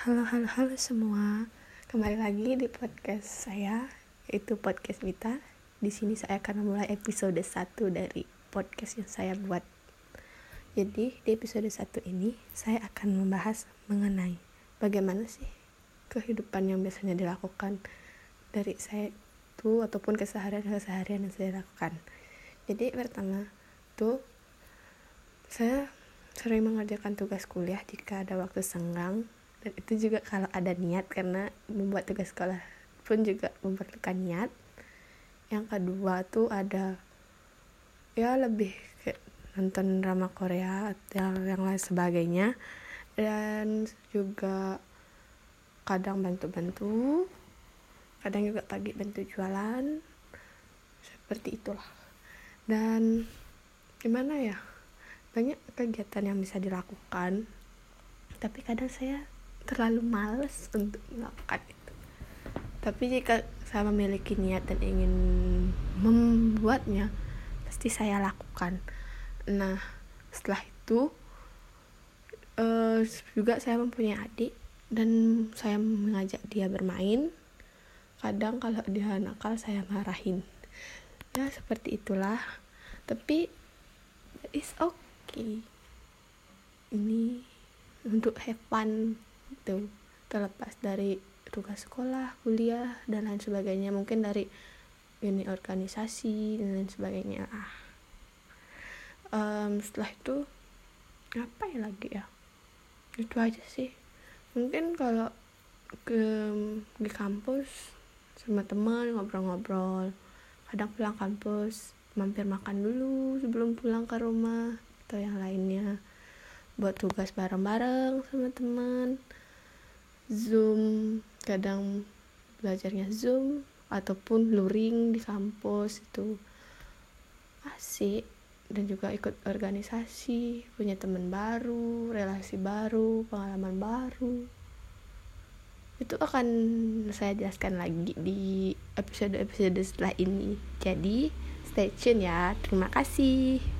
Halo, halo, halo semua. Kembali lagi di podcast saya, yaitu podcast Mita. Di sini saya akan memulai episode 1 dari podcast yang saya buat. Jadi, di episode 1 ini saya akan membahas mengenai bagaimana sih kehidupan yang biasanya dilakukan dari saya itu ataupun keseharian-keseharian yang saya lakukan. Jadi, pertama tuh saya sering mengerjakan tugas kuliah jika ada waktu senggang dan itu juga kalau ada niat karena membuat tugas sekolah pun juga memerlukan niat. Yang kedua tuh ada ya lebih kayak nonton drama Korea atau yang lain sebagainya. Dan juga kadang bantu-bantu kadang juga pagi bantu jualan seperti itulah. Dan gimana ya banyak kegiatan yang bisa dilakukan. Tapi kadang saya terlalu males untuk melakukan itu. Tapi jika saya memiliki niat dan ingin membuatnya pasti saya lakukan. Nah setelah itu uh, juga saya mempunyai adik dan saya mengajak dia bermain. Kadang kalau dia nakal saya marahin. Ya seperti itulah. Tapi it's okay. Ini untuk have fun itu terlepas dari tugas sekolah kuliah dan lain sebagainya. Mungkin dari ini organisasi dan lain sebagainya. Ah. Um, setelah itu apa ya lagi ya? Itu aja sih. Mungkin kalau ke di kampus sama teman ngobrol-ngobrol. Kadang pulang kampus mampir makan dulu sebelum pulang ke rumah atau yang lainnya buat tugas bareng-bareng sama teman. Zoom kadang belajarnya zoom ataupun luring di kampus itu. Asik. Dan juga ikut organisasi punya teman baru relasi baru pengalaman baru. Itu akan saya jelaskan lagi di episode-episode setelah ini. Jadi stay tune ya. Terima kasih